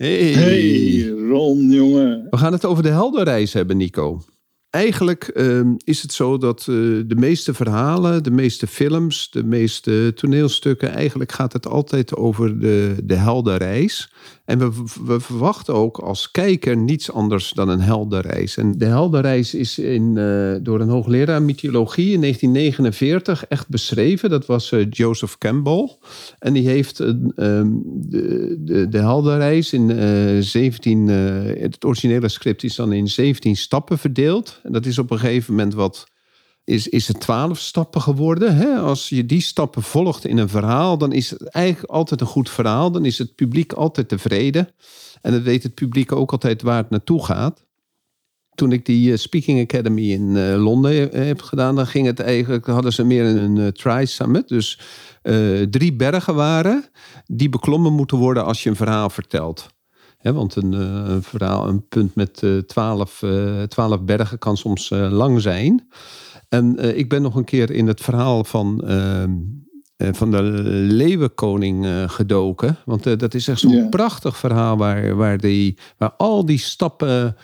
Hey. Hey Ron, jongen. We gaan het over de helderreis hebben, Nico. Eigenlijk ehm, is het zo dat eh, de meeste verhalen, de meeste films, de meeste toneelstukken, eigenlijk gaat het altijd over de, de heldenreis. En we, verwachten ook als kijker niets anders dan een heldenreis. En de heldenreis is in, eh, door een hoogleraar mythologie in 1949 echt beschreven. Dat was eh, Joseph Campbell. En die heeft ehm, de, de, de in 17, het originele script is dan in 17 stappen verdeeld. En dat is op een gegeven moment wat is, is het twaalf stappen geworden. Hè? Als je die stappen volgt in een verhaal, dan is het eigenlijk altijd een goed verhaal. Dan is het publiek altijd tevreden. En dan weet het publiek ook altijd waar het naartoe gaat. Toen ik die Speaking Academy in uh, Londen heb gedaan, dan ging het eigenlijk, hadden ze meer een tri-summit. Dus drie bergen waren die beklommen moeten worden als je een verhaal vertelt. Want een, een, verhaal, een punt met twaalf, twaalf bergen kan soms lang zijn. En uh, ik ben nog een keer in het verhaal van, uh, van de Leeuwenkoning uh, gedoken. Want dat is echt zo'n yeah. prachtig verhaal waar, waar, die, waar al die stappen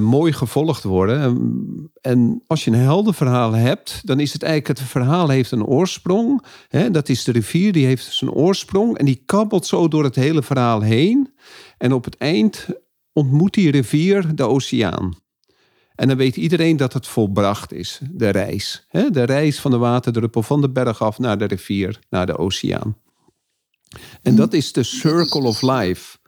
mooi gevolgd worden. En, en, als je een heldenverhaal hebt, dan is het eigenlijk het verhaal heeft een oorsprong. Hè, dat is de rivier, die heeft zijn oorsprong. En die kabbelt zo door het hele verhaal heen. En op het eind ontmoet die rivier de oceaan. En dan weet iedereen dat het volbracht is, de reis. De reis van de waterdruppel van de berg af naar de rivier, naar de oceaan. En dat is de circle of life.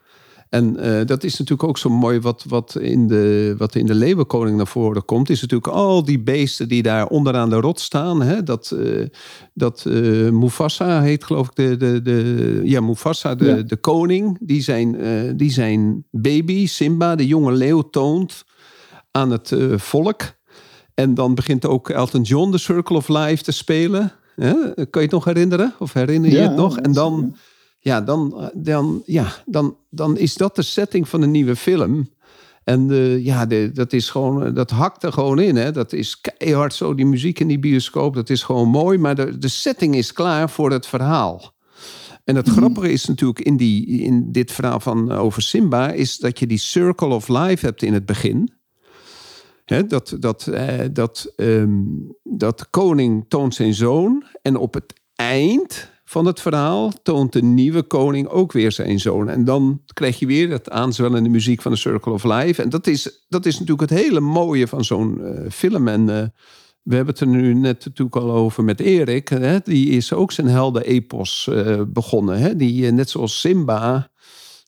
En uh, dat is natuurlijk ook zo mooi wat, wat, in de, wat in de Leeuwenkoning naar voren komt. Is natuurlijk al die beesten die daar onderaan de rot staan. Hè? Dat, uh, dat uh, Mufasa heet geloof ik de, de, de, ja, Mufasa, de, ja. de koning. Die zijn, die zijn baby, Simba, de jonge leeuw, toont aan het uh, volk. En dan begint ook Elton John The Circle of Life te spelen. Hè? Kan je het nog herinneren? Of herinner je Ja, het nog? En dan, ja, dan, dan, ja, dan, dan is dat de setting van een nieuwe film. En eh, ja, de, dat is gewoon, dat hakt er gewoon in. Hè? Dat is keihard zo, die muziek in die bioscoop. Dat is gewoon mooi, maar de, de setting is klaar voor het verhaal. En het grappige is natuurlijk in, die, in dit verhaal van eh, over Simba... is dat je die circle of life hebt in het begin... Dat, dat, eh, dat, ehm, dat koning toont zijn zoon. En op het eind van het verhaal toont de nieuwe koning ook weer zijn zoon. En dan krijg je weer dat aanzwellende muziek van de Circle of Life. En dat is, dat is natuurlijk het hele mooie van zo'n eh, film. En eh, we hebben het er nu net natuurlijk al over met Erik. Hè? Die is ook zijn helden-epos begonnen. Hè? Die, net zoals Simba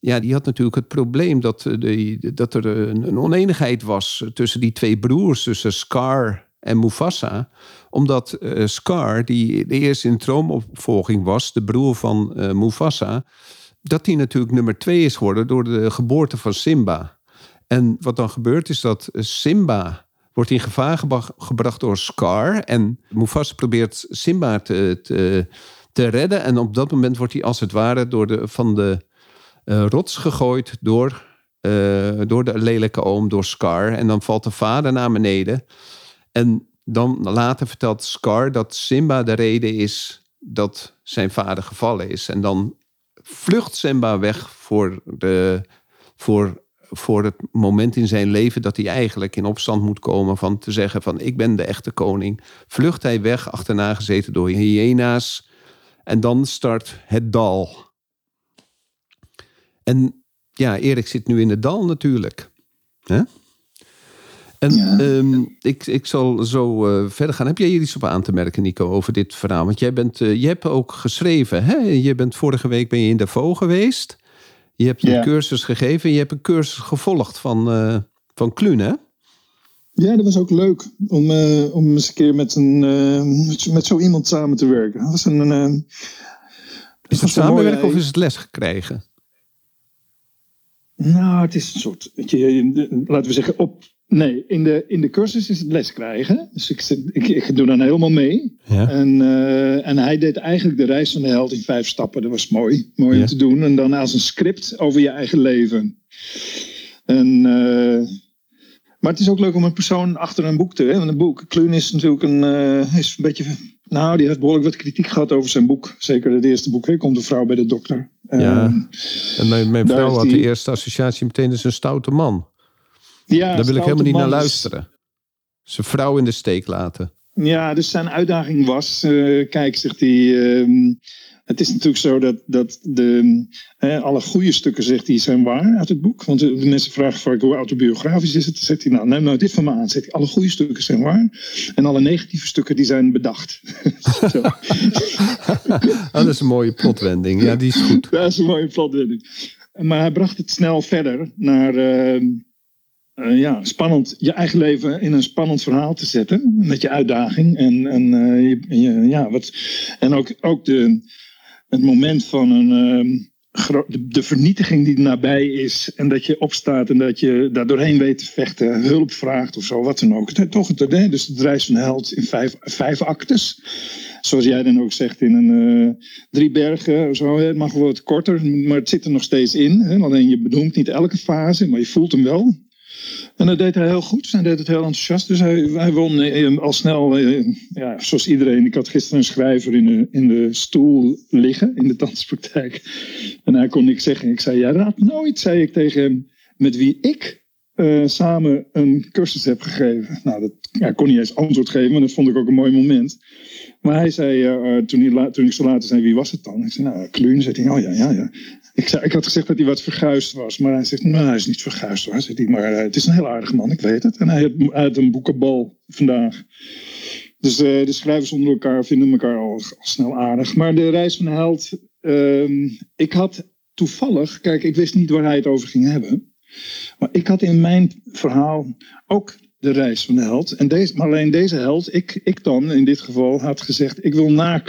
ja, die had natuurlijk het probleem dat, eh, de, dat er een, een oneenigheid was tussen die twee broers, tussen Scar en Mufasa. Omdat Scar, die de eerste in troonopvolging was, de broer van uh, Mufasa, dat die natuurlijk nummer twee is geworden door de geboorte van Simba. En wat dan gebeurt is dat Simba wordt in gevaar gebracht door Scar. En Mufasa probeert Simba te, te, te redden. En op dat moment wordt hij als het ware door de, van de uh, rots gegooid door, uh, door de lelijke oom, door Scar. En dan valt de vader naar beneden. En dan later vertelt Scar dat Simba de reden is dat zijn vader gevallen is. En dan vlucht Simba weg voor, de, voor, voor het moment in zijn leven dat hij eigenlijk in opstand moet komen van te zeggen van ik ben de echte koning. Vlucht hij weg, achterna gezeten door hyena's. En dan start het dal. En ja, Erik zit nu in het dal natuurlijk. Hè? En Ja. ehm, ik, ik zal zo eh, verder gaan. Heb jij hier iets op aan te merken, Nico, over dit verhaal? Want jij bent, eh, je hebt ook geschreven, hè? Je bent vorige week ben je in Davos geweest. Je hebt een Ja. cursus gegeven. Je hebt een cursus gevolgd van, eh van Kluun, hè? Ja, dat was ook leuk om, om eens een keer met, een, met, zo- met zo iemand samen te werken. Dat was een, Is het samenwerken of is het les gekregen? Nou, het is een soort, je, laten we zeggen, op. Nee, in de, in de cursus is het les krijgen. Dus ik, ik, ik doe dan helemaal mee. Ja. En, eh, en hij deed eigenlijk de reis van de held in vijf stappen. Dat was mooi, mooi Ja. om te doen. En dan als een script over je eigen leven. En, eh, maar het is ook leuk om een persoon achter een boek te hebben. Een boek, Kluun is natuurlijk een, eh, is een beetje... Nou, die heeft behoorlijk wat kritiek gehad over zijn boek. Zeker het eerste boek, hè, Komt de vrouw bij de dokter. Ja. Eh, En mijn, mijn vrouw had de eerste associatie meteen als een stoute man. ja, Daar wil ik helemaal niet naar is- luisteren. Zijn vrouw in de steek laten. Ja, dus zijn uitdaging was, eh, kijk, zegt hij, ehm, het is natuurlijk zo dat, dat de, eh, alle goede stukken, zegt hij, zijn waar uit het boek. Want de mensen vragen vaak hoe autobiografisch is het. Dan zegt hij, nou, neem nou dit van me aan. Zegt hij, alle goede stukken zijn waar. En alle negatieve stukken, die zijn bedacht. Zo. Ah, dat is een mooie plotwending. Ja, die is goed. Dat is een mooie plotwending. Maar hij bracht het snel verder naar ehm, eh, ja, spannend, je eigen leven in een spannend verhaal te zetten. Met je uitdaging. En, en, eh, je, je- ja, wat, en ook, ook de, het moment van een, ehm, de, vernietiging die nabij is. En dat je opstaat en dat je daar doorheen weet te vechten. Hulp vraagt of zo, wat dan ook. Het- Toch, het, dus het reis van de held in vijf, actes. Zoals jij dan ook zegt in een eh, drie bergen. of Zo, het mag wel wat korter, maar het zit er nog steeds in. Hè. Alleen je benoemt niet elke fase, maar je voelt hem wel. En dat deed hij heel goed. Hij deed het heel enthousiast. Dus hij, won eh, al snel, eh, ja, zoals iedereen. Ik had gisteren een schrijver in de, in de stoel liggen in de tandspraktijk. En hij kon niks zeggen. Ik zei, jij raadt nooit, zei ik tegen hem, met wie ik eh, samen een cursus heb gegeven. Nou, dat, hij kon niet eens antwoord geven, maar dat vond ik ook een mooi moment. Maar hij zei, toen, toen ik zo later zei, wie was het dan? Ik zei, nou, Kluun. Zei hij, oh ja, ja, ja. Ik, zei, ik had gezegd dat hij wat verguisd was, maar hij zegt, nou, hij is niet verguisd hoor. Zegt hij, maar eh, het is een heel aardige man, ik weet het. En hij had, een boekenbal vandaag. Dus eh, de schrijvers onder elkaar vinden elkaar al, al snel aardig. Maar de reis van de held, ehm, ik had toevallig, kijk, ik wist niet waar hij het over ging hebben. Maar ik had in mijn verhaal ook de reis van de held. En deze, maar alleen deze held, ik, ik dan in dit geval, had gezegd: ik wil na.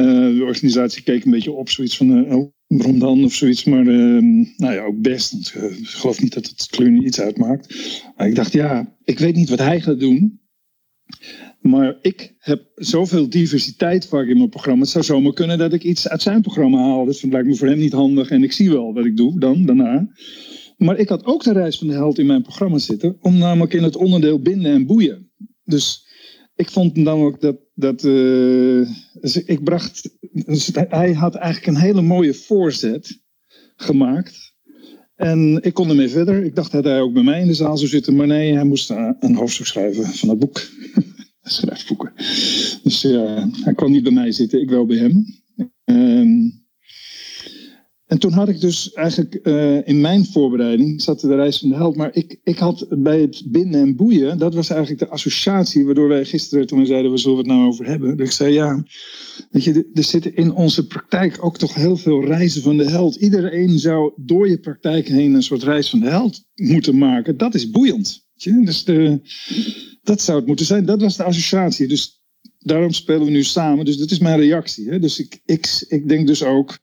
Eh, de organisatie keek een beetje op, zoiets van: eh, oh? Of zoiets. Maar ehm, nou ja, ook best. Eh, ik geloof niet dat het Kluun iets uitmaakt. Ik dacht: ja, ik weet niet wat hij gaat doen. Maar ik heb zoveel diversiteit vaak in mijn programma. Het zou zomaar kunnen dat ik iets uit zijn programma haal. Dat lijkt me voor hem niet handig. En ik zie wel wat ik doe dan, daarna. Maar ik had ook de reis van de held in mijn programma zitten. Om namelijk in het onderdeel binden en boeien. Dus ik vond namelijk dat. dat eh, dus ik bracht. Hij had eigenlijk een hele mooie voorzet gemaakt. En ik kon ermee verder. Ik dacht dat hij ook bij mij in de zaal zou zitten. Maar nee, hij moest eh, een hoofdstuk schrijven van het boek. hij schrijft boeken. Dus ja, hij kwam niet bij mij zitten. Ik wel bij hem. Ehm, en toen had ik dus eigenlijk eh, in mijn voorbereiding, zat de reis van de held, maar ik, ik had bij het binden en boeien, dat was eigenlijk de associatie waardoor wij gisteren, toen we zeiden, we zullen het nou over hebben. Dat ik zei, ja, weet je, er zitten in onze praktijk ook toch heel veel reizen van de held. Iedereen zou door je praktijk heen een soort reis van de held moeten maken. Dat is boeiend. Dus de, dat zou het moeten zijn. Dat was de associatie. Dus daarom spelen we nu samen. Dus dat is mijn reactie. Hè? Dus ik, ik, ik denk dus ook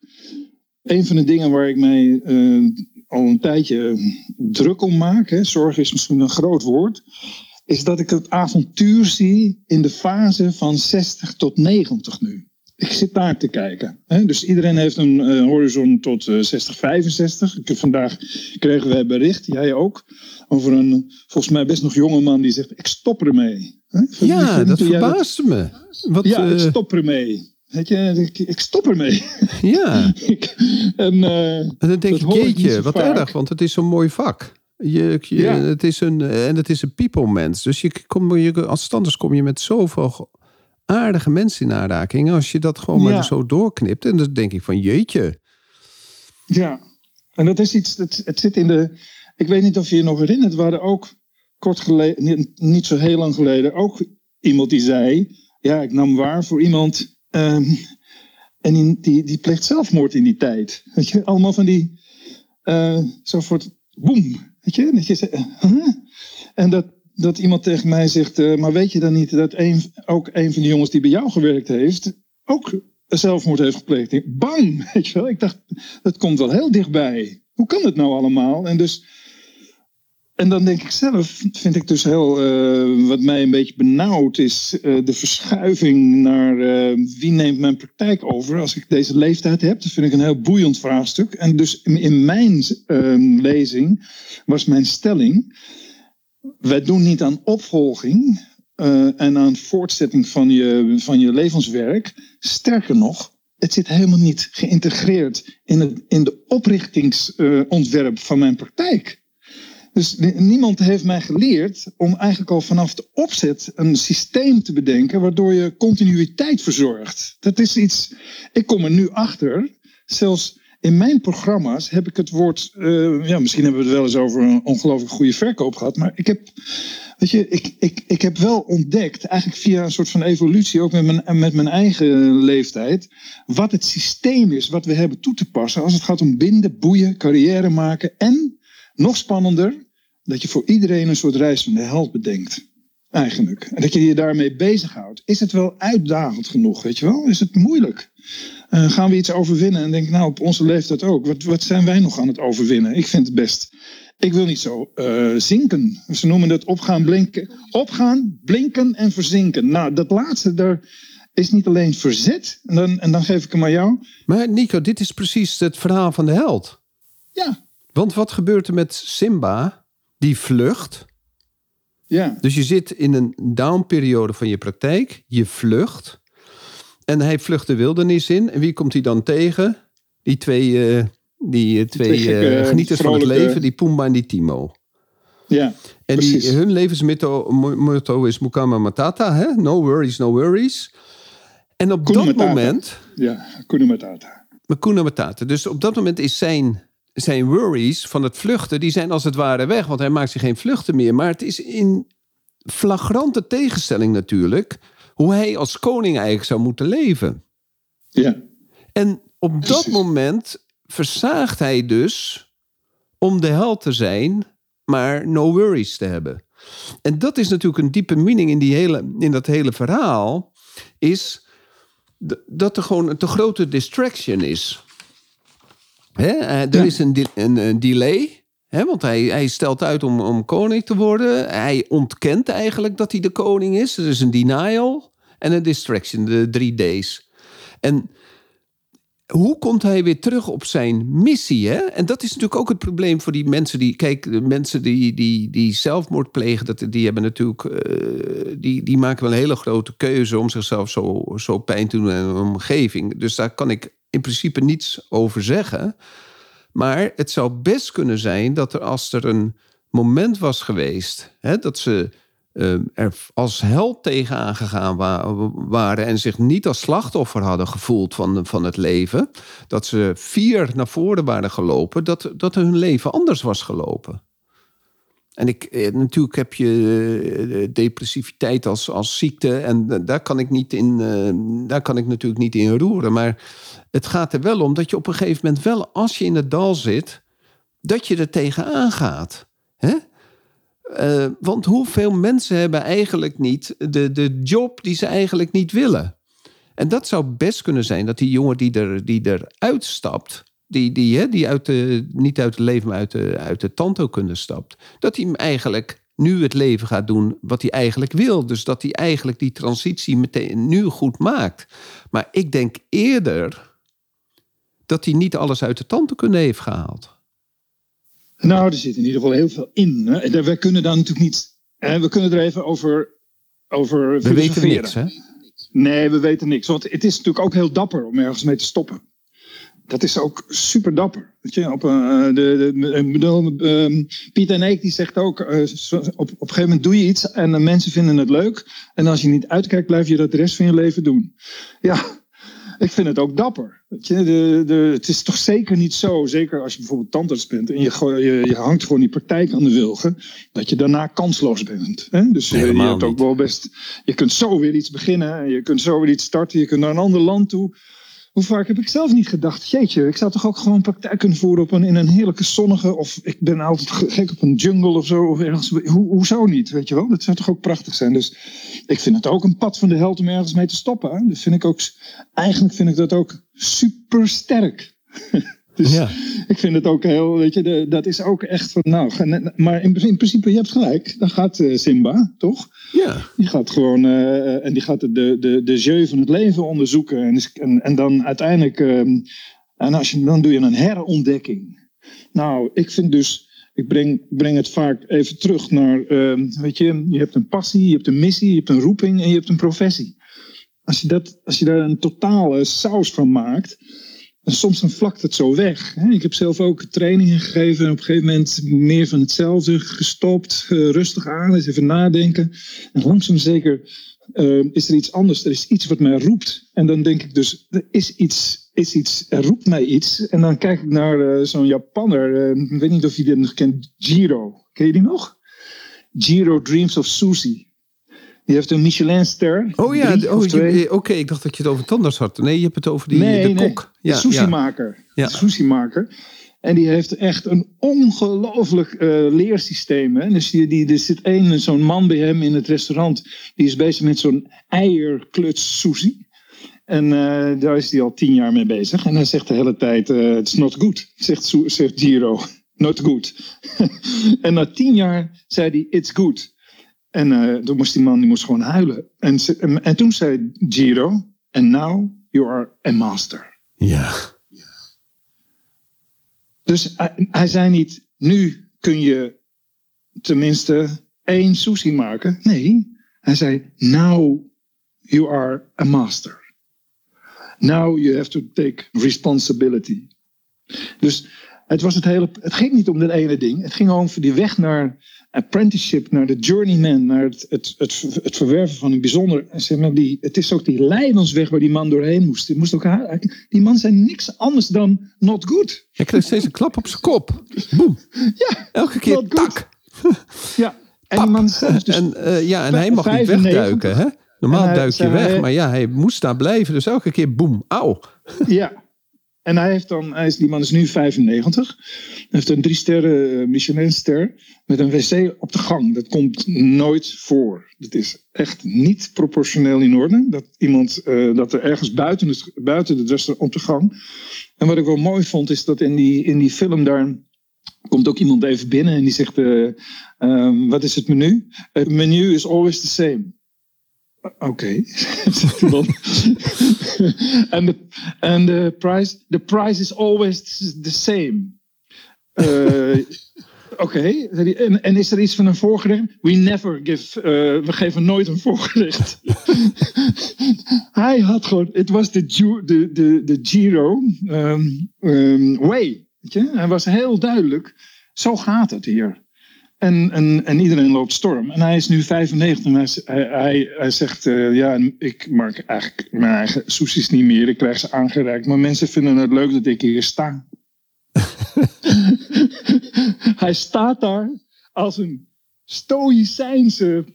een van de dingen waar ik mij eh, al een tijdje druk om maak, hè, zorg is misschien een groot woord, is dat ik het avontuur zie in de fase van 60 tot 90 nu. Ik zit daar te kijken. Hè. Dus iedereen heeft een eh, horizon tot eh, 60, 65. Ik vandaag kregen wij bericht, jij ook, over een volgens mij best nog jonge man die zegt: Ik stop ermee. Hè? Ja, dat verbaasde me. Wat, Ja, ik eh, stop ermee. Weet je, ik, ik stop ermee. ja. Ik- en, eh, En dan denk ik, jeetje, wat vaak. erg, want het is zo'n mooi vak. Je, je- Ja. het is een, en het is een people mens. Dus je, kom, je, als standaard kom je met zoveel aardige mensen in aanraking. Als je dat gewoon Ja. maar zo doorknipt. En dan denk ik van, jeetje. Ja. En dat is iets, het, het zit in de. Ik weet niet of je je nog herinnert, we hadden ook kort geleden, niet, niet zo heel lang geleden, ook iemand die zei: Ja, ik nam waar voor iemand. Ehm, en die, die, die pleegt zelfmoord in die tijd. Weet je, allemaal van die. eh zo het boem. Weet je, dat je zegt? En dat, dat iemand tegen mij zegt: eh, Maar weet je dan niet dat ook een van die jongens die bij jou gewerkt heeft. ook zelfmoord heeft gepleegd? Bang! Weet je wel, ik dacht, dat komt wel heel dichtbij. Hoe kan het nou allemaal? En dus. En dan denk ik zelf, vind ik dus heel, eh, wat mij een beetje benauwd is eh, de verschuiving naar eh, wie neemt mijn praktijk over als ik deze leeftijd heb. Dat vind ik een heel boeiend vraagstuk. En dus in, mijn eh, lezing was mijn stelling, wij doen niet aan opvolging en aan voortzetting van je, van je levenswerk. Sterker nog, het zit helemaal niet geïntegreerd in, het, in de oprichtingsontwerp van mijn praktijk. Dus ni- niemand heeft mij geleerd om eigenlijk al vanaf de opzet een systeem te bedenken waardoor je continuïteit verzorgt. Dat is iets, ik kom er nu achter, zelfs in mijn programma's heb ik het woord, eh, ja, misschien hebben we het wel eens over een ongelooflijk goede verkoop gehad, maar ik heb, weet je, ik, ik, ik heb wel ontdekt, eigenlijk via een soort van evolutie, ook met mijn, met mijn eigen leeftijd, wat het systeem is wat we hebben toe te passen als het gaat om binden, boeien, carrière maken en, nog spannender, dat je voor iedereen een soort reis van de held bedenkt. Eigenlijk. En dat je je daarmee bezighoudt. Is het wel uitdagend genoeg, weet je wel? Is het moeilijk? Eh, gaan we iets overwinnen? En denk, nou, op onze leeftijd ook. Wat, wat zijn wij nog aan het overwinnen? Ik vind het best. Ik wil niet zo eh, zinken. Ze noemen dat opgaan, blinken. Opgaan, blinken en verzinken. Nou, dat laatste, daar is niet alleen verzet. En dan, en dan geef ik hem aan jou. Maar Nico, dit is precies het verhaal van de held. Ja, Want wat gebeurt er met Simba? Die vlucht. ja, Dus je zit in een downperiode van je praktijk. Je vlucht. En hij vlucht de wildernis in. En wie komt hij dan tegen? Die twee, eh, die, twee, gekke, eh, genieters van het leven. Die Pumba en die Timo. ja. En die, hun levensmotto mo- motto is Mukama Matata. Hè? No worries, no worries. En op dat Matata. moment... Ja, Hakuna Matata. Hakuna Matata. Dus op dat moment is zijn, zijn worries van het vluchten... die zijn als het ware weg. Want hij maakt zich geen vluchten meer. Maar het is in flagrante tegenstelling natuurlijk... hoe hij als koning eigenlijk zou moeten leven. Ja, En op dat moment versaagt hij dus om de held te zijn, maar no worries te hebben. En dat is natuurlijk een diepe meaning in, die hele, in dat hele verhaal, is dat er gewoon een te grote distraction is. Hè? eh, Er Ja. is een, de- een, een delay. Want hij, hij stelt uit om, om koning te worden. Hij ontkent eigenlijk dat hij de koning is. Er is een denial en een distraction, de drie D's. En hoe komt hij weer terug op zijn missie? Hè? En dat is natuurlijk ook het probleem voor die mensen die. Kijk, de mensen die, die, die zelfmoord plegen, dat, die hebben natuurlijk. eh, die, die maken wel een hele grote keuze om zichzelf zo, zo pijn te doen in een omgeving. Dus daar kan ik in principe niets over zeggen. Maar het zou best kunnen zijn dat er als er een moment was geweest hè, dat ze eh, er als held tegenaan gegaan wa- waren en zich niet als slachtoffer hadden gevoeld van, van het leven, dat ze vier naar voren waren gelopen, dat, dat hun leven anders was gelopen. En ik, eh, natuurlijk heb je eh, depressiviteit als, als ziekte. En daar kan, ik niet in, daar kan ik natuurlijk niet in roeren. Maar het gaat er wel om dat je op een gegeven moment wel, als je in het dal zit, dat je er tegenaan gaat. Hè? Eh, want hoeveel mensen hebben eigenlijk niet de, de job die ze eigenlijk niet willen? En dat zou best kunnen zijn dat die jongen die, er, die eruit stapt, die, die, hè, die uit de, niet uit het leven, maar uit de, uit de stapt, dat hij hem eigenlijk nu het leven gaat doen wat hij eigenlijk wil. Dus dat hij eigenlijk die transitie meteen nu goed maakt. Maar ik denk eerder dat hij niet alles uit de tandheelkunde heeft gehaald. Nou, er zit in ieder geval heel veel in. Hè. We kunnen dan natuurlijk niet. Hè, we kunnen er even over. over We weten niks, hè? Nee, we weten niks. Want het is natuurlijk ook heel dapper om ergens mee te stoppen. Dat is ook super dapper. Weet je, op, eh, de, de, ik bedoel, ehm, Piet en Eek die zegt ook, eh, op, op een gegeven moment doe je iets en de mensen vinden het leuk. En als je niet uitkijkt, blijf je dat de rest van je leven doen. Ja, ik vind het ook dapper. Weet je? De, de, het is toch zeker niet zo, zeker als je bijvoorbeeld tandarts bent en je, je, je hangt gewoon die praktijk aan de wilgen, dat je daarna kansloos bent. Hè? Dus eh, je hebt ook wel best, je kunt zo weer iets beginnen, en je kunt zo weer iets starten, je kunt naar een ander land toe. Hoe vaak heb ik zelf niet gedacht, jeetje, ik zou toch ook gewoon praktijk kunnen voeren op een, in een heerlijke zonnige, of ik ben altijd ge- gek op een jungle of zo, of ergens, Hoe, hoezo niet, weet je wel? Dat zou toch ook prachtig zijn. Dus ik vind het ook een pad van de held om ergens mee te stoppen. Dat vind ik ook, eigenlijk vind ik dat ook super sterk. dus Ja. ik vind het ook heel, weet je, de, dat is ook echt van, nou, maar in, in principe, je hebt gelijk, dan gaat eh, Simba, toch? Ja. Die gaat gewoon, eh, en die gaat de, de, de jeu van het leven onderzoeken. En, is- en, en dan uiteindelijk, ehm, en als je, dan doe je een herontdekking. Nou, ik vind dus, ik breng, breng het vaak even terug naar, ehm, weet je, je hebt een passie, je hebt een missie, je hebt een roeping en je hebt een professie. Als je, dat, als je daar een totale saus van maakt, en soms vlakt het zo weg. Ik heb zelf ook trainingen gegeven en op een gegeven moment meer van hetzelfde gestopt. eh, rustig aan, eens even nadenken. En langzaam zeker eh, is er iets anders. Er is iets wat mij roept. En dan denk ik dus, er is iets, is iets er roept mij iets. En dan kijk ik naar eh, zo'n Japanner. ik weet niet of je die nog kent, Jiro. Ken je die nog? Jiro Dreams of Susie. Die heeft een Michelin-ster. Oh ja, oh, je- oké, ik dacht dat je het over tandarts had. Nee, je hebt het over die, nee, de nee, kok. de Ja, ja. sushi-maker. Ja. De sushi-maker. En die heeft echt een ongelooflijk eh, leersysteem. Hè? Dus die, die, er zit één zo'n man bij hem in het restaurant. Die is bezig met zo'n eierkluts sushi. En eh, daar is hij al tien jaar mee bezig. En hij zegt de hele tijd, eh it's not good, zegt, zegt Giro. Not good. en na tien jaar zei hij, it's good. En eh, toen moest die man die moest gewoon huilen. En, ze- en, en toen zei Giro, and now you are a master. Ja. Dus hij, hij zei niet, nu kun je tenminste één sushi maken. Nee, hij zei, now you are a master. Now you have to take responsibility. Dus het, was het, hele, het ging niet om dat ene ding. Het ging over die weg naar apprenticeship, naar de journeyman, naar het, het, het, het verwerven van een bijzonder. Zeg maar, die, het is ook die leidensweg waar die man doorheen moest. Die, moest ook, die man zei niks anders dan not good. Hij kreeg steeds een klap op zijn kop. Boem. Ja, Elke keer tak. ja. En die man dus En, eh, ja, en hij mag niet 95. wegduiken. Hè? Normaal hij duik je weg, maar ja, hij moest daar blijven. Dus elke keer boem, auw. Ja. En hij heeft dan, hij is, die man is nu 95. Hij heeft een drie sterren eh, Michelin-ster met een wc op de gang. Dat komt nooit voor. Dat is echt niet proportioneel in orde. Dat iemand, eh, dat er ergens buiten het, buiten het restaurant op de gang. En wat ik wel mooi vond, is dat in die, in die film daar komt ook iemand even binnen en die zegt: eh, ehm, Wat is het menu? Het menu is always the same. Oké. En de en de price, the price is always the same. Eh, Oké. hij. En, en is er iets van een voorgerecht? We never give. eh, we geven nooit een voorgerecht. Hij had gewoon. Het was de, Ju- de, de, de Giro ehm, ehm, way. Weet je? Hij was heel duidelijk. Zo gaat het hier. En, en, en iedereen loopt storm. En hij is nu 95 en hij, hij, zegt: eh, Ja, ik maak eigenlijk mijn eigen sushis niet meer. Ik krijg ze aangereikt. Maar mensen vinden het leuk dat ik hier sta. hij staat daar als een stoïcijnse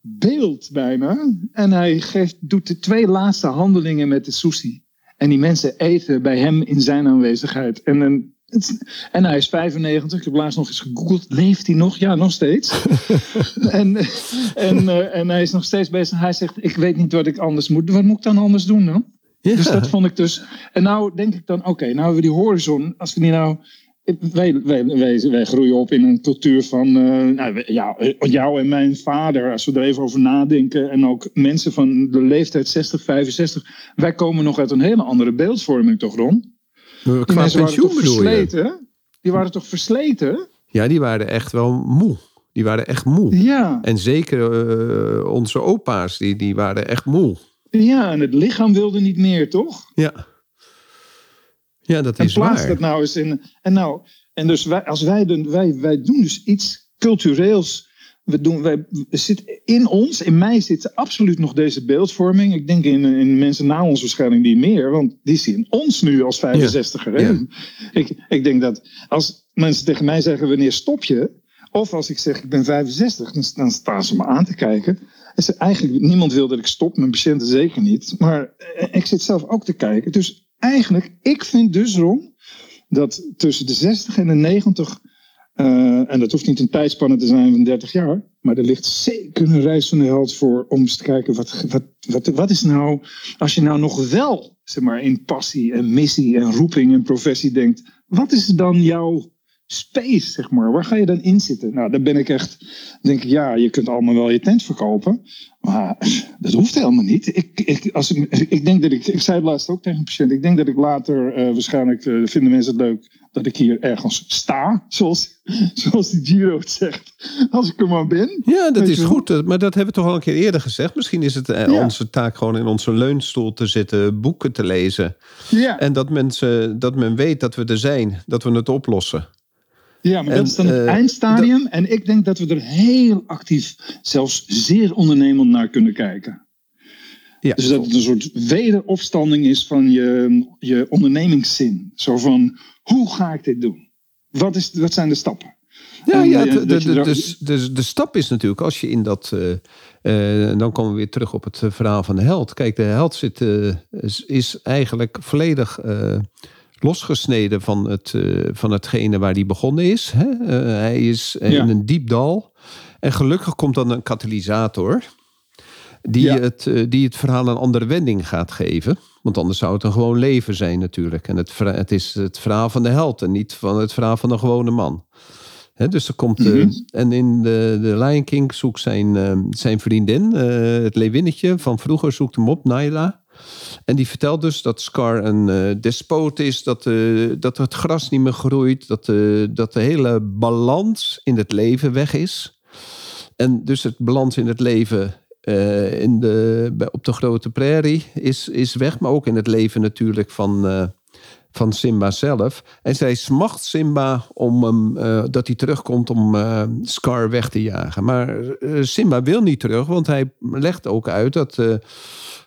beeld bijna. En hij doet de twee laatste handelingen met de sushi. En die mensen eten bij hem in zijn aanwezigheid. En, het- en hij is 95. Ik heb laatst nog eens gegoogeld. Leeft hij nog? Ja, nog steeds. en, en, eh, en hij is nog steeds bezig. Hij zegt, ik weet niet wat ik anders moet. Wat moet ik dan anders doen dan? Ja. Dus dat vond ik dus. En nou denk ik dan, oké, nou hebben we die horizon. Als we die nou. Wij, wij, wij, wij groeien op in een cultuur van. eh, nou, we- ja, jou en mijn vader, als we er even over nadenken. En ook mensen van de leeftijd 60, 65. Wij komen nog uit een hele andere beeldvorming, toch, Ron? Die Qua waren pensioen toch bedoel je? versleten? Die waren toch versleten? Ja, die waren echt wel moe. Die waren echt moe. Ja, En zeker eh, onze opa's, die, die waren echt moe. ja, en het lichaam wilde niet meer, toch? Ja. Ja, dat En is plaats waar. dat nou eens in. En, nou, en dus wij, als wij, doen, wij, wij doen dus iets cultureels. We doen, wij, zit in ons, in mij zit absoluut nog deze beeldvorming. Ik denk in, in mensen na ons waarschijnlijk niet meer, want die zien ons nu als 65er. Ja. Ik, ik denk dat als mensen tegen mij zeggen: wanneer stop je? Of als ik zeg: ik ben 65, dan, dan staan ze me aan te kijken. En eigenlijk niemand wil dat ik stop, mijn patiënten zeker niet. Maar eh, ik zit zelf ook te kijken. Dus eigenlijk, ik vind dus, Ron, dat tussen de 60 en de 90 uh, en dat hoeft niet een tijdspanne te zijn van 30 jaar. Maar er ligt zeker een reis van de held voor om eens te kijken wat, wat, wat, wat is nou, als je nou nog wel zeg maar, in passie en missie en roeping en professie denkt, wat is dan jouw space, zeg maar? Waar ga je dan in zitten? Nou, dan ben ik echt, denk ik, ja, je kunt allemaal wel je tent verkopen. Maar dat hoeft helemaal niet. Ik, ik, als ik, ik denk dat ik, ik zei het laatst ook tegen een patiënt, ik denk dat ik later, uh, waarschijnlijk uh, vinden mensen het leuk, dat ik hier ergens sta, zoals, zoals die Giro het zegt, als ik er maar ben. Ja, dat is goed, maar dat hebben we toch al een keer eerder gezegd. Misschien is het ja. onze taak gewoon in onze leunstoel te zitten, boeken te lezen. Ja. En dat, mensen, dat men weet dat we er zijn, dat we het oplossen. Ja, maar en, dat is dan het uh, eindstadium. Dat, en ik denk dat we er heel actief, zelfs zeer ondernemend naar kunnen kijken. Ja, dus dat het een soort wederopstanding is van je, je ondernemingszin. Zo van, hoe ga ik dit doen? Wat, is, wat zijn de stappen? Ja, en, ja de, de, de, de, de, de stap is natuurlijk als je in dat. Uh, uh, dan komen we weer terug op het verhaal van de held. Kijk, de held zit, uh, is, is, eigenlijk volledig losgesneden van, het, van hetgene waar hij begonnen is. Hè? hij is in ja. een diep dal. En gelukkig komt dan een katalysator. Die, ja. het, die het verhaal een andere wending gaat geven. Want anders zou het een gewoon leven zijn natuurlijk. En het, het is het verhaal van de held en niet van het verhaal van een gewone man. He, dus er komt. Mm -hmm. en in de, de Lion King zoekt zijn, uh, zijn vriendin, uh, het leeuwinnetje van vroeger, zoekt hem op, Naila. En die vertelt dus dat Scar een uh, despoot is, dat, dat het gras niet meer groeit, dat, dat de hele balans in het leven weg is. En dus het balans in het leven in de, op de grote prairie is, is weg. Maar ook in het leven natuurlijk van, van Simba zelf. En zij smacht Simba om hem, uh, dat hij terugkomt om Scar weg te jagen. Maar Simba wil niet terug, want hij legt ook uit dat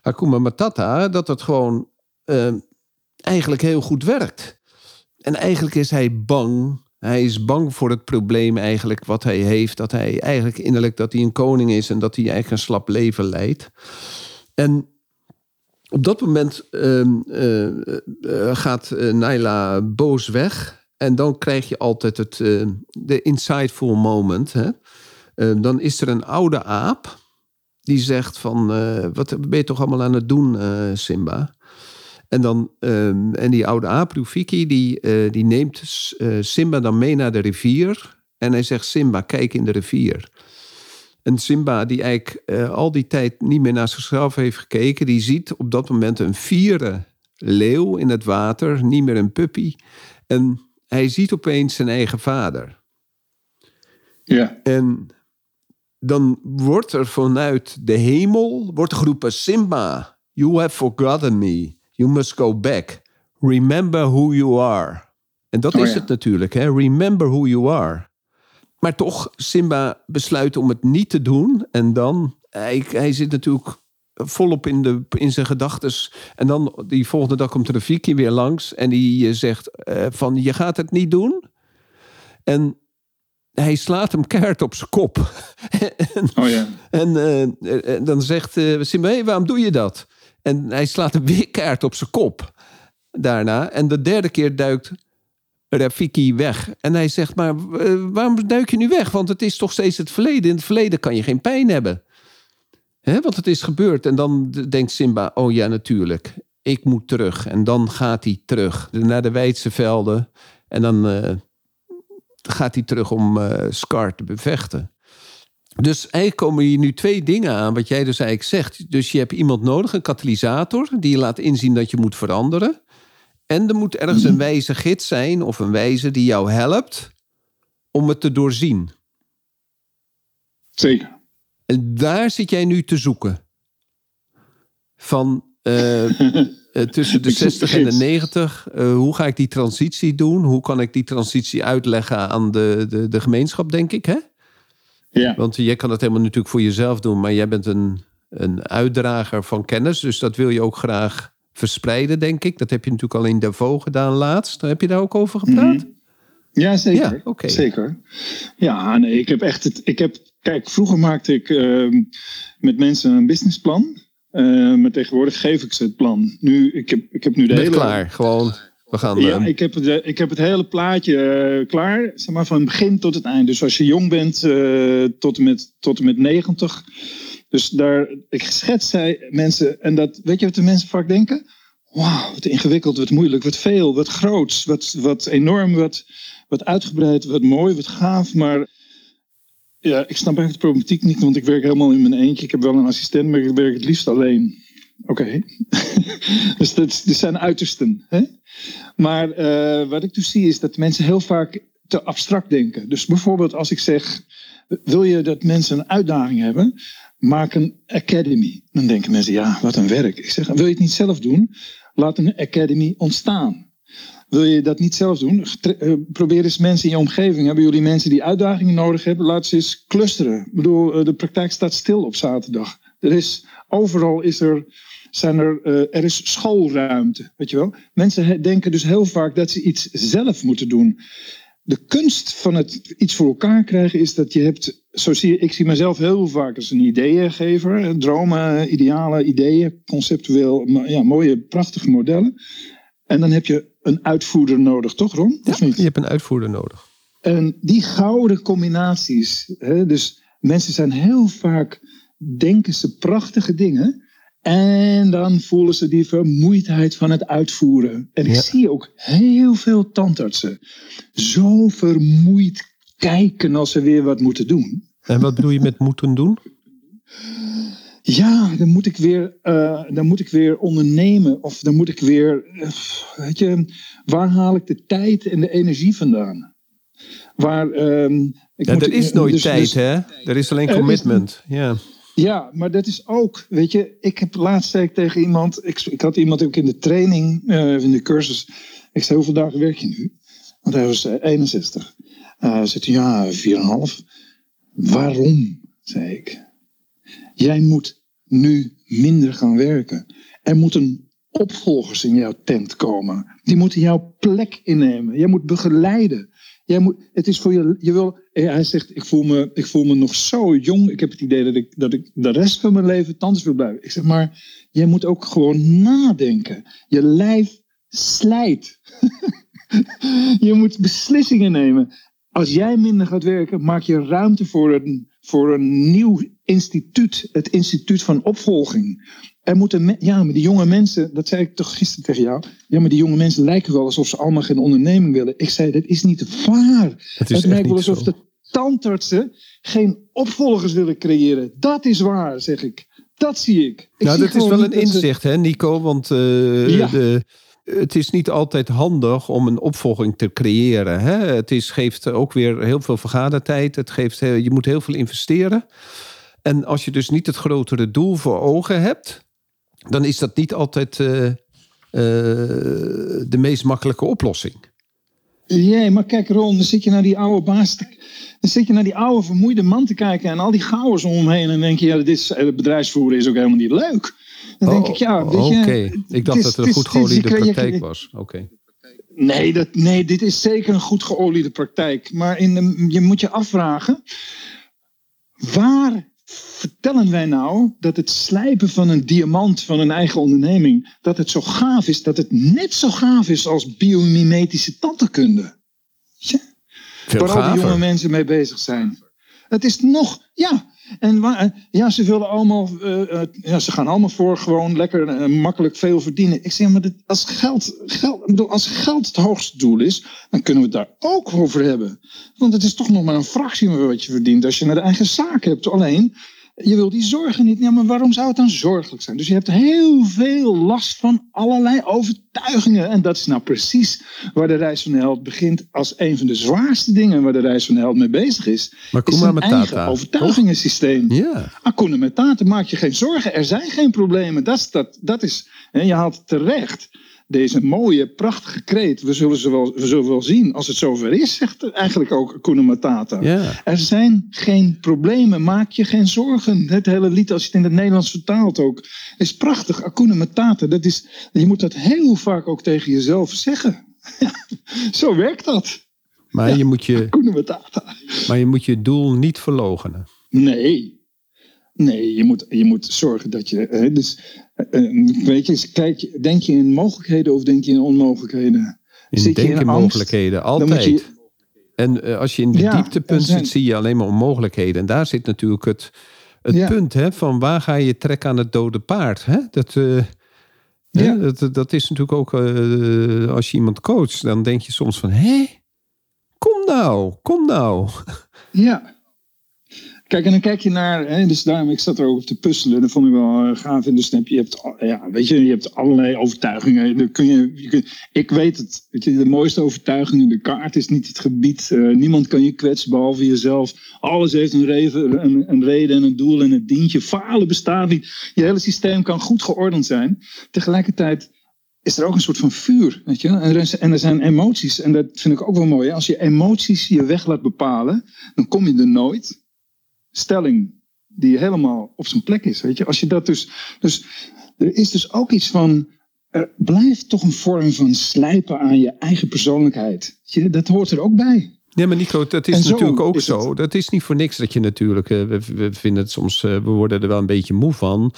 Hakuma Matata... dat het gewoon eigenlijk heel goed werkt. En eigenlijk is hij bang hij is bang voor het probleem eigenlijk wat hij heeft. Dat hij eigenlijk innerlijk dat hij een koning is en dat hij eigenlijk een slap leven leidt. En op dat moment uh, uh, uh, gaat Naila boos weg. En dan krijg je altijd het, de insightful moment. Hè? dan is er een oude aap die zegt van... wat ben je toch allemaal aan het doen, Simba? En, dan, um, en die oude aap, Rufiki, die, die neemt Simba dan mee naar de rivier. En hij zegt, Simba, kijk in de rivier. En Simba, die eigenlijk uh, al die tijd niet meer naar zichzelf heeft gekeken... die ziet op dat moment een vierde leeuw in het water, niet meer een puppy. En hij ziet opeens zijn eigen vader. Ja. En dan wordt er vanuit de hemel wordt geroepen... Simba, you have forgotten me... You must go back. Remember who you are. En dat oh, is ja. het natuurlijk, hè? Remember who you are. Maar toch, Simba besluit om het niet te doen. En dan, hij, hij zit natuurlijk volop in, de, in zijn gedachtes. En dan die volgende dag komt Rafiki weer langs. En die zegt uh, van, je gaat het niet doen. En hij slaat hem keihard op zijn kop. en, oh ja. en, uh, en dan zegt uh, Simba, hey, waarom doe je dat? En hij slaat een weer kaart op zijn kop daarna. En de derde keer duikt Rafiki weg. En hij zegt, maar uh, waarom duik je nu weg? Want het is toch steeds het verleden. In het verleden kan je geen pijn hebben. Hè? Want het is gebeurd. En dan denkt Simba, oh ja, natuurlijk. Ik moet terug. En dan gaat hij terug naar de Weidse velden. En dan uh, gaat hij terug om uh, Scar te bevechten. Dus eigenlijk komen hier nu twee dingen aan, wat jij dus eigenlijk zegt. Dus je hebt iemand nodig, een katalysator, die je laat inzien dat je moet veranderen. En er moet ergens een wijze gids zijn of een wijze die jou helpt om het te doorzien. Zeker. En daar zit jij nu te zoeken. Van uh, tussen de 60 en de 90. Uh, hoe ga ik die transitie doen? Hoe kan ik die transitie uitleggen aan de, de, de gemeenschap, denk ik, hè? Ja. Want jij kan het helemaal natuurlijk voor jezelf doen, maar jij bent een, een uitdrager van kennis. Dus dat wil je ook graag verspreiden, denk ik. Dat heb je natuurlijk al in Davos gedaan laatst. Heb je daar ook over gepraat? Mhm. Ja, zeker. Ja, oké. Zeker. Ja, nee, ik heb echt het. Ik heb, kijk, vroeger maakte ik ehm, met mensen een businessplan. Eh, maar tegenwoordig geef ik ze het plan. Nu, ik heb, ik heb nu de Bent hele. klaar, gewoon. We gaan. Ja, eh, ik heb, het, ik heb het hele plaatje eh, klaar, zeg maar, van het begin tot het eind. Dus als je jong bent, eh, tot, en met, tot en met 90. Dus daar, ik schets zij mensen, en dat, weet je wat de mensen vaak denken? Wauw, wat ingewikkeld, wat moeilijk, wat veel, wat groots, wat, wat enorm, wat, wat uitgebreid, wat mooi, wat gaaf. Maar ja, ik snap eigenlijk de problematiek niet, want ik werk helemaal in mijn eentje. Ik heb wel een assistent, maar ik werk het liefst alleen. Oké. dus dat, zijn uitersten. Hè? Maar eh, wat ik dus zie is dat mensen heel vaak te abstract denken. Dus bijvoorbeeld als ik zeg, wil je dat mensen een uitdaging hebben? Maak een academy. Dan denken mensen, ja, wat een werk. Ik zeg, wil je het niet zelf doen? Laat een academy ontstaan. Wil je dat niet zelf doen? Eh, Probeer eens mensen in je omgeving. Hebben jullie mensen die uitdagingen nodig hebben? Laat ze eens clusteren. Ik bedoel, eh, de praktijk staat stil op zaterdag. Er is, overal is er, zijn er, eh, er is schoolruimte. Weet je wel? Mensen denken dus heel vaak dat ze iets zelf moeten doen. De kunst van het iets voor elkaar krijgen is dat je hebt. Zo zie ik zie mezelf heel vaak als een ideeëngever. Dromen, idealen, ideeën, conceptueel, ja, mooie, prachtige modellen. En dan heb je een uitvoerder nodig, toch Ron? Of niet? je hebt een uitvoerder nodig. En die gouden combinaties. Hè, dus mensen zijn heel vaak, denken ze prachtige dingen. En dan voelen ze die vermoeidheid van het uitvoeren. En ik Ja. zie ook heel veel tandartsen zo vermoeid kijken als ze weer wat moeten doen. En wat bedoel je met moeten doen? Ja, dan moet ik weer, eh, dan moet ik weer ondernemen. Of dan moet ik weer, eh, weet je, waar haal ik de tijd en de energie vandaan? Waar, ehm, ik Ja, moet- er is nooit dus- tijd, dus- hè? Er is alleen is- commitment. Ja. Ja, maar dat is ook, weet je, ik heb laatst zei ik tegen iemand, ik, had iemand ook in de training, eh, in de cursus. Ik zei, hoeveel dagen werk je nu? Want hij was eh, 61. Uh, hij, ja, 4,5. Waarom? zei ik. Jij moet nu minder gaan werken. Er moeten opvolgers in jouw tent komen. Die moeten jouw plek innemen. Jij moet begeleiden. Jij moet, het is voor je, je wil, eh, hij zegt, ik voel, me, ik voel me nog zo jong. Ik heb het idee dat ik, dat ik de rest van mijn leven tandarts wil blijven. Ik zeg maar, jij moet ook gewoon nadenken. Je lijf slijt. je moet beslissingen nemen. Als jij minder gaat werken, maak je ruimte voor een, voor een nieuw instituut. Het instituut van opvolging. Er moeten, ja, maar die jonge mensen, dat zei ik toch gisteren tegen jou. Ja, maar die jonge mensen lijken wel alsof ze allemaal geen onderneming willen. Ik zei, dat is niet waar. Het is Het lijkt wel alsof zo. de tandartsen geen opvolgers willen creëren. Dat is waar, zeg ik. Dat zie ik. ik nou, zie dat is wel een ze- inzicht, hè, Nico? Want eh, Ja. de, het is niet altijd handig om een opvolging te creëren. Hè? Het is, geeft ook weer heel veel vergadertijd. Het geeft, heel- je moet heel veel investeren. En als je dus niet het grotere doel voor ogen hebt, dan is dat niet altijd eh, eh, de meest makkelijke oplossing. Jee, maar kijk Ron, dan zit je naar die oude baas te, dan zit je naar die oude vermoeide man te kijken en al die gauwers om hem heen en denk je, ja, dit is, het bedrijfsvoeren is ook helemaal niet leuk. Dan denk ik, ja, weet je... Oh, Oké, ik dacht dat het een goed geoliede praktijk was. Oké. Nee, dat, nee, dit is zeker een goed geoliede praktijk. Maar in de, je moet je afvragen, waar vertellen wij nou dat het slijpen van een diamant van een eigen onderneming, dat het zo gaaf is, dat het net zo gaaf is als biomimetische tandheelkunde? Ja. Waar al die jonge mensen mee bezig zijn. Het is nog, ja. En waar, ja, ze willen allemaal, eh, eh, ja, ze gaan allemaal voor gewoon lekker eh, makkelijk veel verdienen. Ik zeg, maar dit, als, geld, geld, bedoel, als geld het hoogste doel is, dan kunnen we het daar ook over hebben. Want het is toch nog maar een fractie wat je verdient als je naar de eigen zaak hebt. Alleen, je wil die zorgen niet. Ja, maar waarom zou het dan zorgelijk zijn? Dus je hebt heel veel last van allerlei overtuigingen. En dat is nou precies waar de reis van de held begint. Als een van de zwaarste dingen waar de reis van de held mee bezig is. Maar is Matata, eigen toch? overtuigingensysteem. Ja. Akuna Matata, maak je geen zorgen. Er zijn geen problemen. Dat is, dat, dat is, hè, je haalt het terecht. Deze mooie, prachtige kreet. We zullen, ze wel, we zullen wel zien als het zover is, zegt eigenlijk ook Matata. Ja. Er zijn geen problemen, maak je geen zorgen. Het hele lied, als je het in het Nederlands vertaalt ook, is prachtig. Hakuna Matata, dat is, je moet dat heel vaak ook tegen jezelf zeggen. Zo werkt dat. Maar, je moet je, maar je moet je doel niet verlogenen. Nee. Nee, je moet, je moet zorgen dat je. Hè, dus, eh, eh, weet je, kijk, denk je in mogelijkheden of denk je in onmogelijkheden? In Zit je in angst, mogelijkheden, altijd. je, En eh, als je in de Ja, dieptepunt zijn- zit, zie je alleen maar onmogelijkheden. En daar zit natuurlijk het, het Ja. punt hè, van waar ga je trekken aan het dode paard. Hè? Dat, hè, Ja. dat, dat is natuurlijk ook, als je iemand coacht, dan denk je soms van, hé, kom nou, kom nou. ja. Kijk, en dan kijk je naar, hè, dus daarom, ik zat er ook op te puzzelen, dat vond ik wel eh, gaaf. Dus dan heb je, hebt, al- ja, weet je, je hebt allerlei overtuigingen. Kun je, ik weet het, weet je, de mooiste overtuiging, de kaart is niet het gebied. Eh, niemand kan je kwetsen behalve jezelf. Alles heeft een, een, een reden en een doel en het dient je. Falen bestaat niet. Je hele systeem kan goed geordend zijn. Tegelijkertijd is er ook een soort van vuur, weet je. En er, en er zijn emoties, en dat vind ik ook wel mooi. Als je emoties je weg laat bepalen, dan kom je er nooit stelling die helemaal op zijn plek is. Weet je? Als je dat dus, dus. Er is dus ook iets van. Er blijft toch een vorm van slijpen aan je eigen persoonlijkheid. Dat hoort er ook bij. Ja, maar Nico, dat is zo natuurlijk ook is zo. Dat is niet voor niks dat je natuurlijk... eh, we, we vinden het soms... eh, we worden er wel een beetje moe van.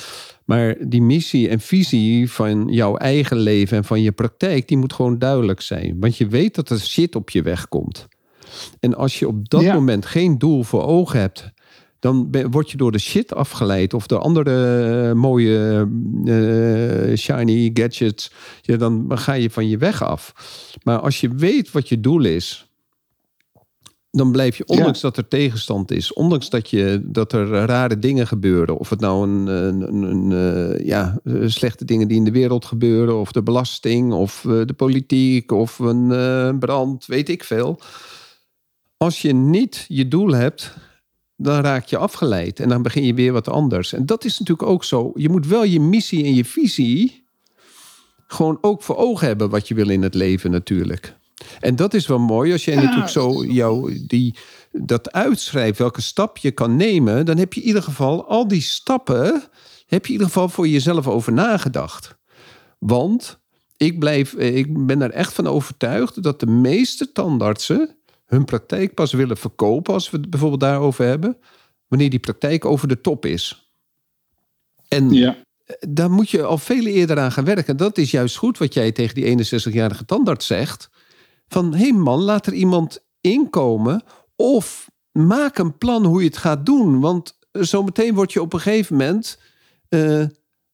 Maar die missie en visie van jouw eigen leven en van je praktijk... die moet gewoon duidelijk zijn. Want je weet dat er shit op je weg komt. En als je op dat Ja. moment geen doel voor ogen hebt... dan ben- word je door de shit afgeleid. Of door andere eh, mooie eh, shiny gadgets. Ja, dan ga je van je weg af. Maar als je weet wat je doel is dan blijf je, ondanks dat er tegenstand is, ondanks dat, je, dat er rare dingen gebeuren, of het nou een, een, een, een, eh, ja, slechte dingen die in de wereld gebeuren, of de belasting, of de politiek, of een brand, weet ik veel. Als je niet je doel hebt, dan raak je afgeleid en dan begin je weer wat anders. En dat is natuurlijk ook zo. Je moet wel je missie en je visie gewoon ook voor ogen hebben wat je wil in het leven natuurlijk. En dat is wel mooi als jij Ja. natuurlijk zo jou die, dat uitschrijft, welke stap je kan nemen, dan heb je in ieder geval al die stappen, heb je in ieder geval voor jezelf over nagedacht. Want ik, blijf, eh, ik ben er echt van overtuigd dat de meeste tandartsen hun praktijk pas willen verkopen, als we het bijvoorbeeld daarover hebben, wanneer die praktijk over de top is. En Ja. daar moet je al veel eerder aan gaan werken. Dat is juist goed wat jij tegen die 61-jarige tandarts zegt. Van, hé hey man, laat er iemand inkomen. Of maak een plan hoe je het gaat doen. Want zometeen word je op een gegeven moment... eh,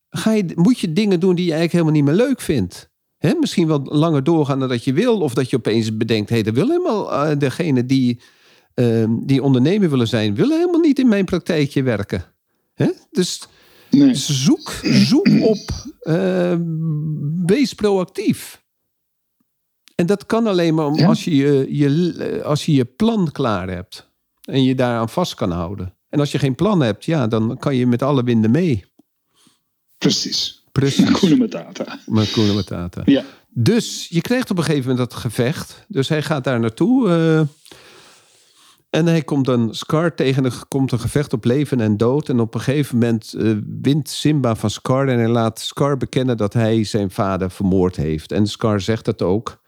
ga je, moet je dingen doen die je eigenlijk helemaal niet meer leuk vindt. Hè? Misschien wel langer doorgaan dan dat je wil. Of dat je opeens bedenkt... hé, hey, dat wil helemaal eh, degene die, eh, die ondernemer willen zijn... willen helemaal niet in mijn praktijkje werken. Hè? Dus... Nee. Zoek, zoek op, eh, wees proactief. En dat kan alleen maar om Ja. als, je je, je, als je je plan klaar hebt. En je daaraan vast kan houden. En als je geen plan hebt, ja, dan kan je met alle winden mee. Precies. Precies. Hakuna Matata. Matata. Ja. Dus je krijgt op een gegeven moment dat gevecht. Dus hij gaat daar naartoe. eh, en hij komt dan Scar tegen. Er komt een gevecht op leven en dood. En op een gegeven moment eh, wint Simba van Scar. En hij laat Scar bekennen dat hij zijn vader vermoord heeft. En Scar zegt dat ook.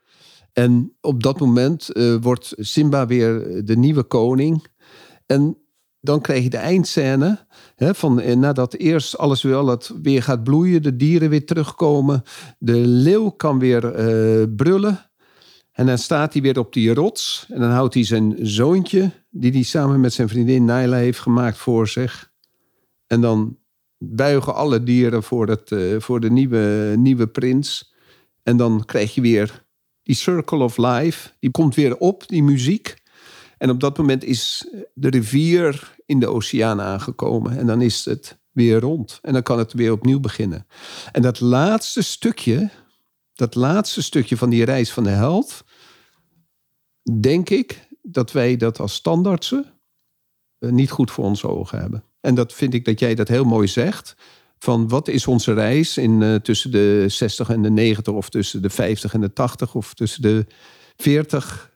En op dat moment eh, wordt Simba weer de nieuwe koning. En dan krijg je de eindscène. Hè, van, eh, nadat eerst alles wel het weer gaat bloeien, de dieren weer terugkomen. De leeuw kan weer eh, brullen. En dan staat hij weer op die rots. En dan houdt hij zijn zoontje, die hij samen met zijn vriendin Naila heeft gemaakt, voor zich. En dan buigen alle dieren voor, het, eh, voor de nieuwe, nieuwe prins. En dan krijg je weer die Circle of Life. Die komt weer op, die muziek. En op dat moment is de rivier in de oceaan aangekomen. En dan is het weer rond. En dan kan het weer opnieuw beginnen. En dat laatste stukje, dat laatste stukje van die reis van de held, denk ik dat wij dat als standaardsen eh, niet goed voor onze ogen hebben. En dat vind ik dat jij dat heel mooi zegt. Van wat is onze reis in, eh, tussen de 60 en de 90, of tussen de 50 en de 80, of tussen de 40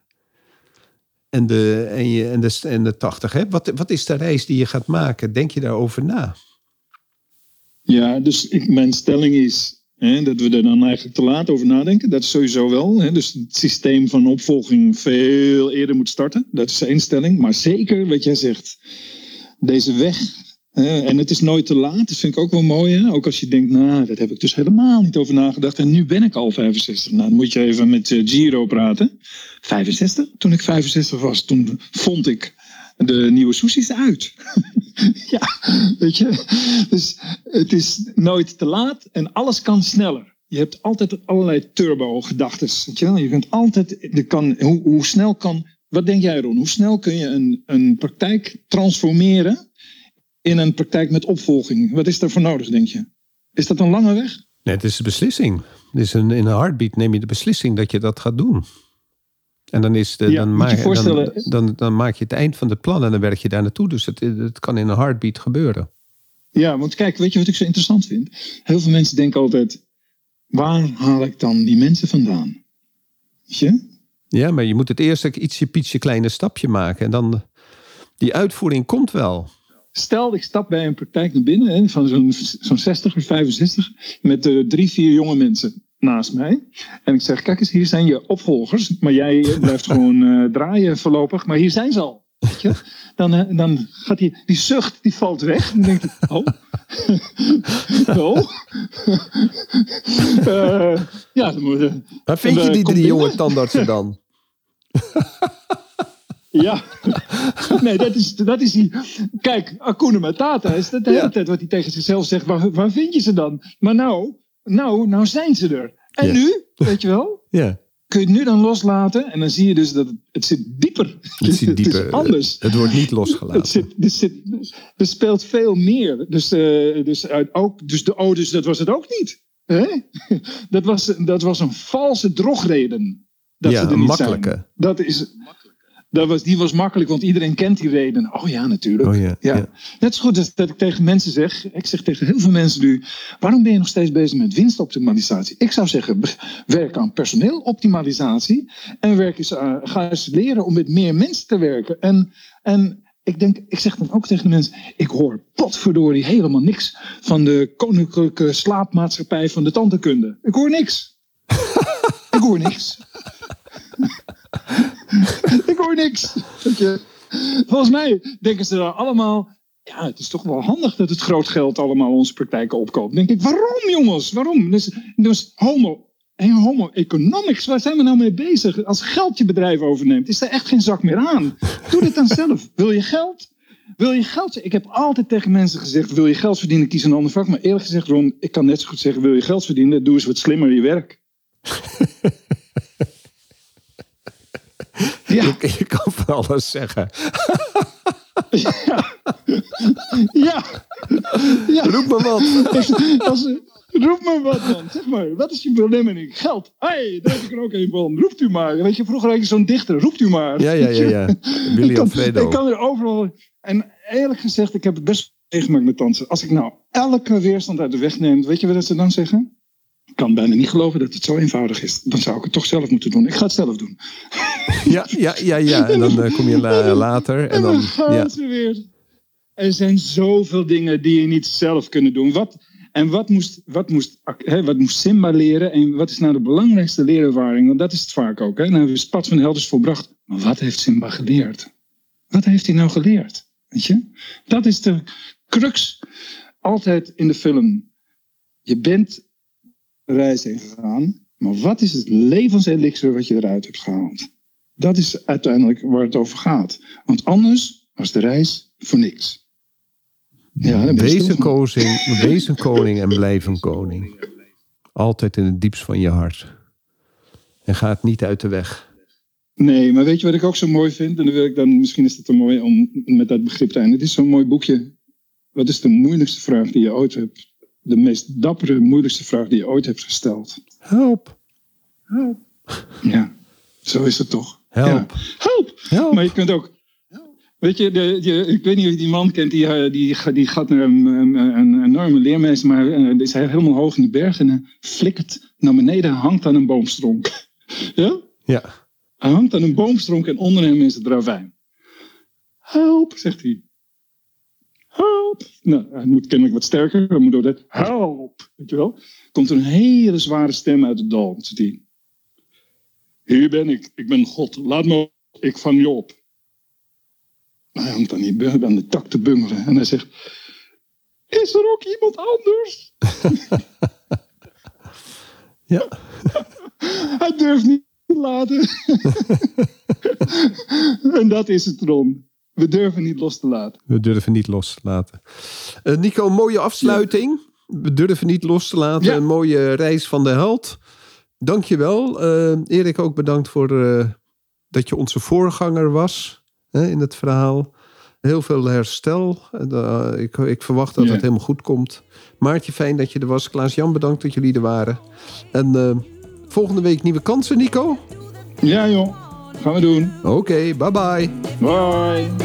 en de, en je, en de, en de 80. Hè? Wat, wat is de reis die je gaat maken? Denk je daarover na? Ja, dus ik, mijn stelling is hè, dat we er dan eigenlijk te laat over nadenken. Dat is sowieso wel. Hè, dus het systeem van opvolging veel eerder moet starten. Dat is één stelling. Maar zeker wat jij zegt, deze weg. Hè, en het is nooit te laat. Dat vind ik ook wel mooi. Hè? Ook als je denkt, nou, daar heb ik dus helemaal niet over nagedacht. En nu ben ik al 65. Nou, dan moet je even met eh, Giro praten. 65? Toen ik 65 was, toen vond ik de nieuwe sushis uit. ja, weet je. Dus het is nooit te laat en alles kan sneller. Je hebt altijd allerlei turbo-gedachten. Je, je kunt altijd, je kan, hoe, hoe snel kan, wat denk jij Ron, hoe snel kun je een, een praktijk transformeren in een praktijk met opvolging? Wat is daarvoor nodig, denk je? Is dat een lange weg? Nee, het is een beslissing. Het is een, in een heartbeat neem je de beslissing dat je dat gaat doen. En dan, is de, Ja, dan, maak, dan, dan, dan maak je het eind van het plan en dan werk je daar naartoe. Dus het, het kan in een heartbeat gebeuren. Ja, want kijk, weet je wat ik zo interessant vind? Heel veel mensen denken altijd, waar haal ik dan die mensen vandaan? Weet je? Ja, maar je moet het eerst ook ietsje, pietje, kleine stapje maken. En dan, die uitvoering komt wel. Stel, ik stap bij een praktijk naar binnen hè, van zo'n zo'n 60 of 65 met eh, drie, vier jonge mensen naast mij. En ik zeg, kijk eens, hier zijn je opvolgers, maar jij eh, blijft gewoon eh, draaien voorlopig, maar hier zijn ze al. Weet je? Dan, dan gaat die, die zucht, die valt weg. En dan denk ik, oh. oh. Eh, ja, dan moet. Waar vind je die drie jonge tandartsen dan? Ja, nee, dat is, dat is die. Kijk, Akuna Matata is dat de hele Ja. tijd wat hij tegen zichzelf zegt. Waar, waar vind je ze dan? Maar nou, nou, nou zijn ze er. En nu, weet je wel, Ja, kun je het nu dan loslaten. En dan zie je dus dat het, het zit dieper. het zit dieper. is anders. Het wordt niet Het losgelaten. zit, er, zit, er speelt veel meer. Dus, eh, dus, uit ook, dus de oh, dus dat was het ook niet. Hè? Dat, was, dat was een valse drogreden. Dat Ja, ze er niet makkelijke. Zijn. Dat is, dat was, die was makkelijk, want iedereen kent die reden. Oh ja, natuurlijk. Oh ja. Net zo goed als dat ik tegen mensen zeg. Ik zeg tegen heel veel mensen nu. Waarom ben je nog steeds bezig met winstoptimalisatie? Ik zou zeggen, werk aan personeeloptimalisatie. En werk eens, aan- ga eens leren om met meer mensen te werken. En, en ik, denk, ik zeg dan ook tegen de mensen. Ik hoor potverdorie helemaal niks van de koninklijke slaapmaatschappij van de tandheelkunde. Ik hoor niks. ik hoor niks. ik hoor niks. Volgens mij denken ze dan allemaal. Ja, het is toch wel handig dat het groot geld allemaal onze praktijken opkoopt. Denk ik, waarom jongens? Waarom? Dus, dus homo, en homo economics, waar zijn we nou mee bezig? Als geld je bedrijf overneemt, is er echt geen zak meer aan. Doe dit dan zelf. Wil je geld? Wil je geld? Ik heb altijd tegen mensen gezegd: wil je geld verdienen, kies een ander vak. Maar eerlijk gezegd, Ron, ik kan net zo goed zeggen: wil je geld verdienen, doe eens wat slimmer je werk. ja, Je, je kan van alles zeggen. ja, ja. Roep maar wat. Als, roep me wat dan. Zeg maar, wat is je probleem? En ik, geld. Hé, daar heb ik er ook een van. Roept u maar. Weet je, vroeger had je zo'n dichter. Roept u maar. Ja, ja, ja. ja. Ik Willy kan, Alfredo. ik kan er overal... En eerlijk gezegd, ik heb het best meegemaakt met dansen. Als ik nou elke weerstand uit de weg neem, weet je wat ze dan zeggen? Ik kan bijna niet geloven dat het zo eenvoudig is. Dan zou ik het toch zelf moeten doen. Ik ga het zelf doen. Ja, ja, ja, ja. En dan eh, kom je la- later. En dan, dan gaan ja. ze weer. Er zijn zoveel dingen die je niet zelf kunnen doen. Wat, en wat moest, wat, moest, hè, wat moest Simba leren? En wat is nou de belangrijkste leerervaring? Want dat is het vaak ook. Hè? Nou, hebben we pad van Helders volbracht. Maar wat heeft Simba geleerd? Wat heeft hij nou geleerd? Weet je? Dat is de crux altijd in de film. Je bent reis heen gegaan. Maar wat is het levenselixer wat je eruit hebt gehaald? Dat is uiteindelijk waar het over gaat. Want anders was de reis voor niks. Ja, Wees een, koning, wees een koning en blijf een koning. Altijd in het diepst van je hart. En ga het niet uit de weg. Nee, maar weet je wat ik ook zo mooi vind? En dan wil ik dan, misschien is het te mooi om met dat begrip te eindigen. Het is zo'n mooi boekje. Wat is de moeilijkste vraag die je ooit hebt? De meest dappere, moeilijkste vraag die je ooit hebt gesteld. Help, Ja, zo is het toch. help, Ja. Help! help. Maar je kunt ook. Weet je, de, je, ik weet niet of je die man kent, die, eh, die, die gaat naar een, een, een enorme leermeester, maar uh, is helemaal hoog in de berg en flikkert naar beneden, hangt aan een boomstronk. ja? Ja. Hij hangt aan een boomstronk en onder hem is het ravijn. Help, zegt hij. Help. Nou, hij moet kennelijk wat sterker. Hij moet door dat help. Weet je wel? Komt er een hele zware stem uit het dal. Hij. Hier ben ik. Ik ben God. Laat me op. Ik vang je op. Hij hangt aan, die, aan de tak te bungelen. En hij zegt. Is er ook iemand anders? ja. hij durft niet te laten. en dat is het, Ron. We durven niet los te laten. We durven niet los te laten. Uh, Nico, een mooie afsluiting. Ja. We durven niet los te laten. Ja. Een mooie reis van de held. Dankjewel. Uh, Erik, ook bedankt voor uh, dat je onze voorganger was hè, in het verhaal. Heel veel herstel. ik, ik, verwacht dat ja. het helemaal goed komt. Maartje, fijn dat je er was. Klaas-Jan, bedankt dat jullie er waren. En volgende week nieuwe kansen, Nico? Ja, joh. Gaan we doen. Oké, okay, bye bye. Bye.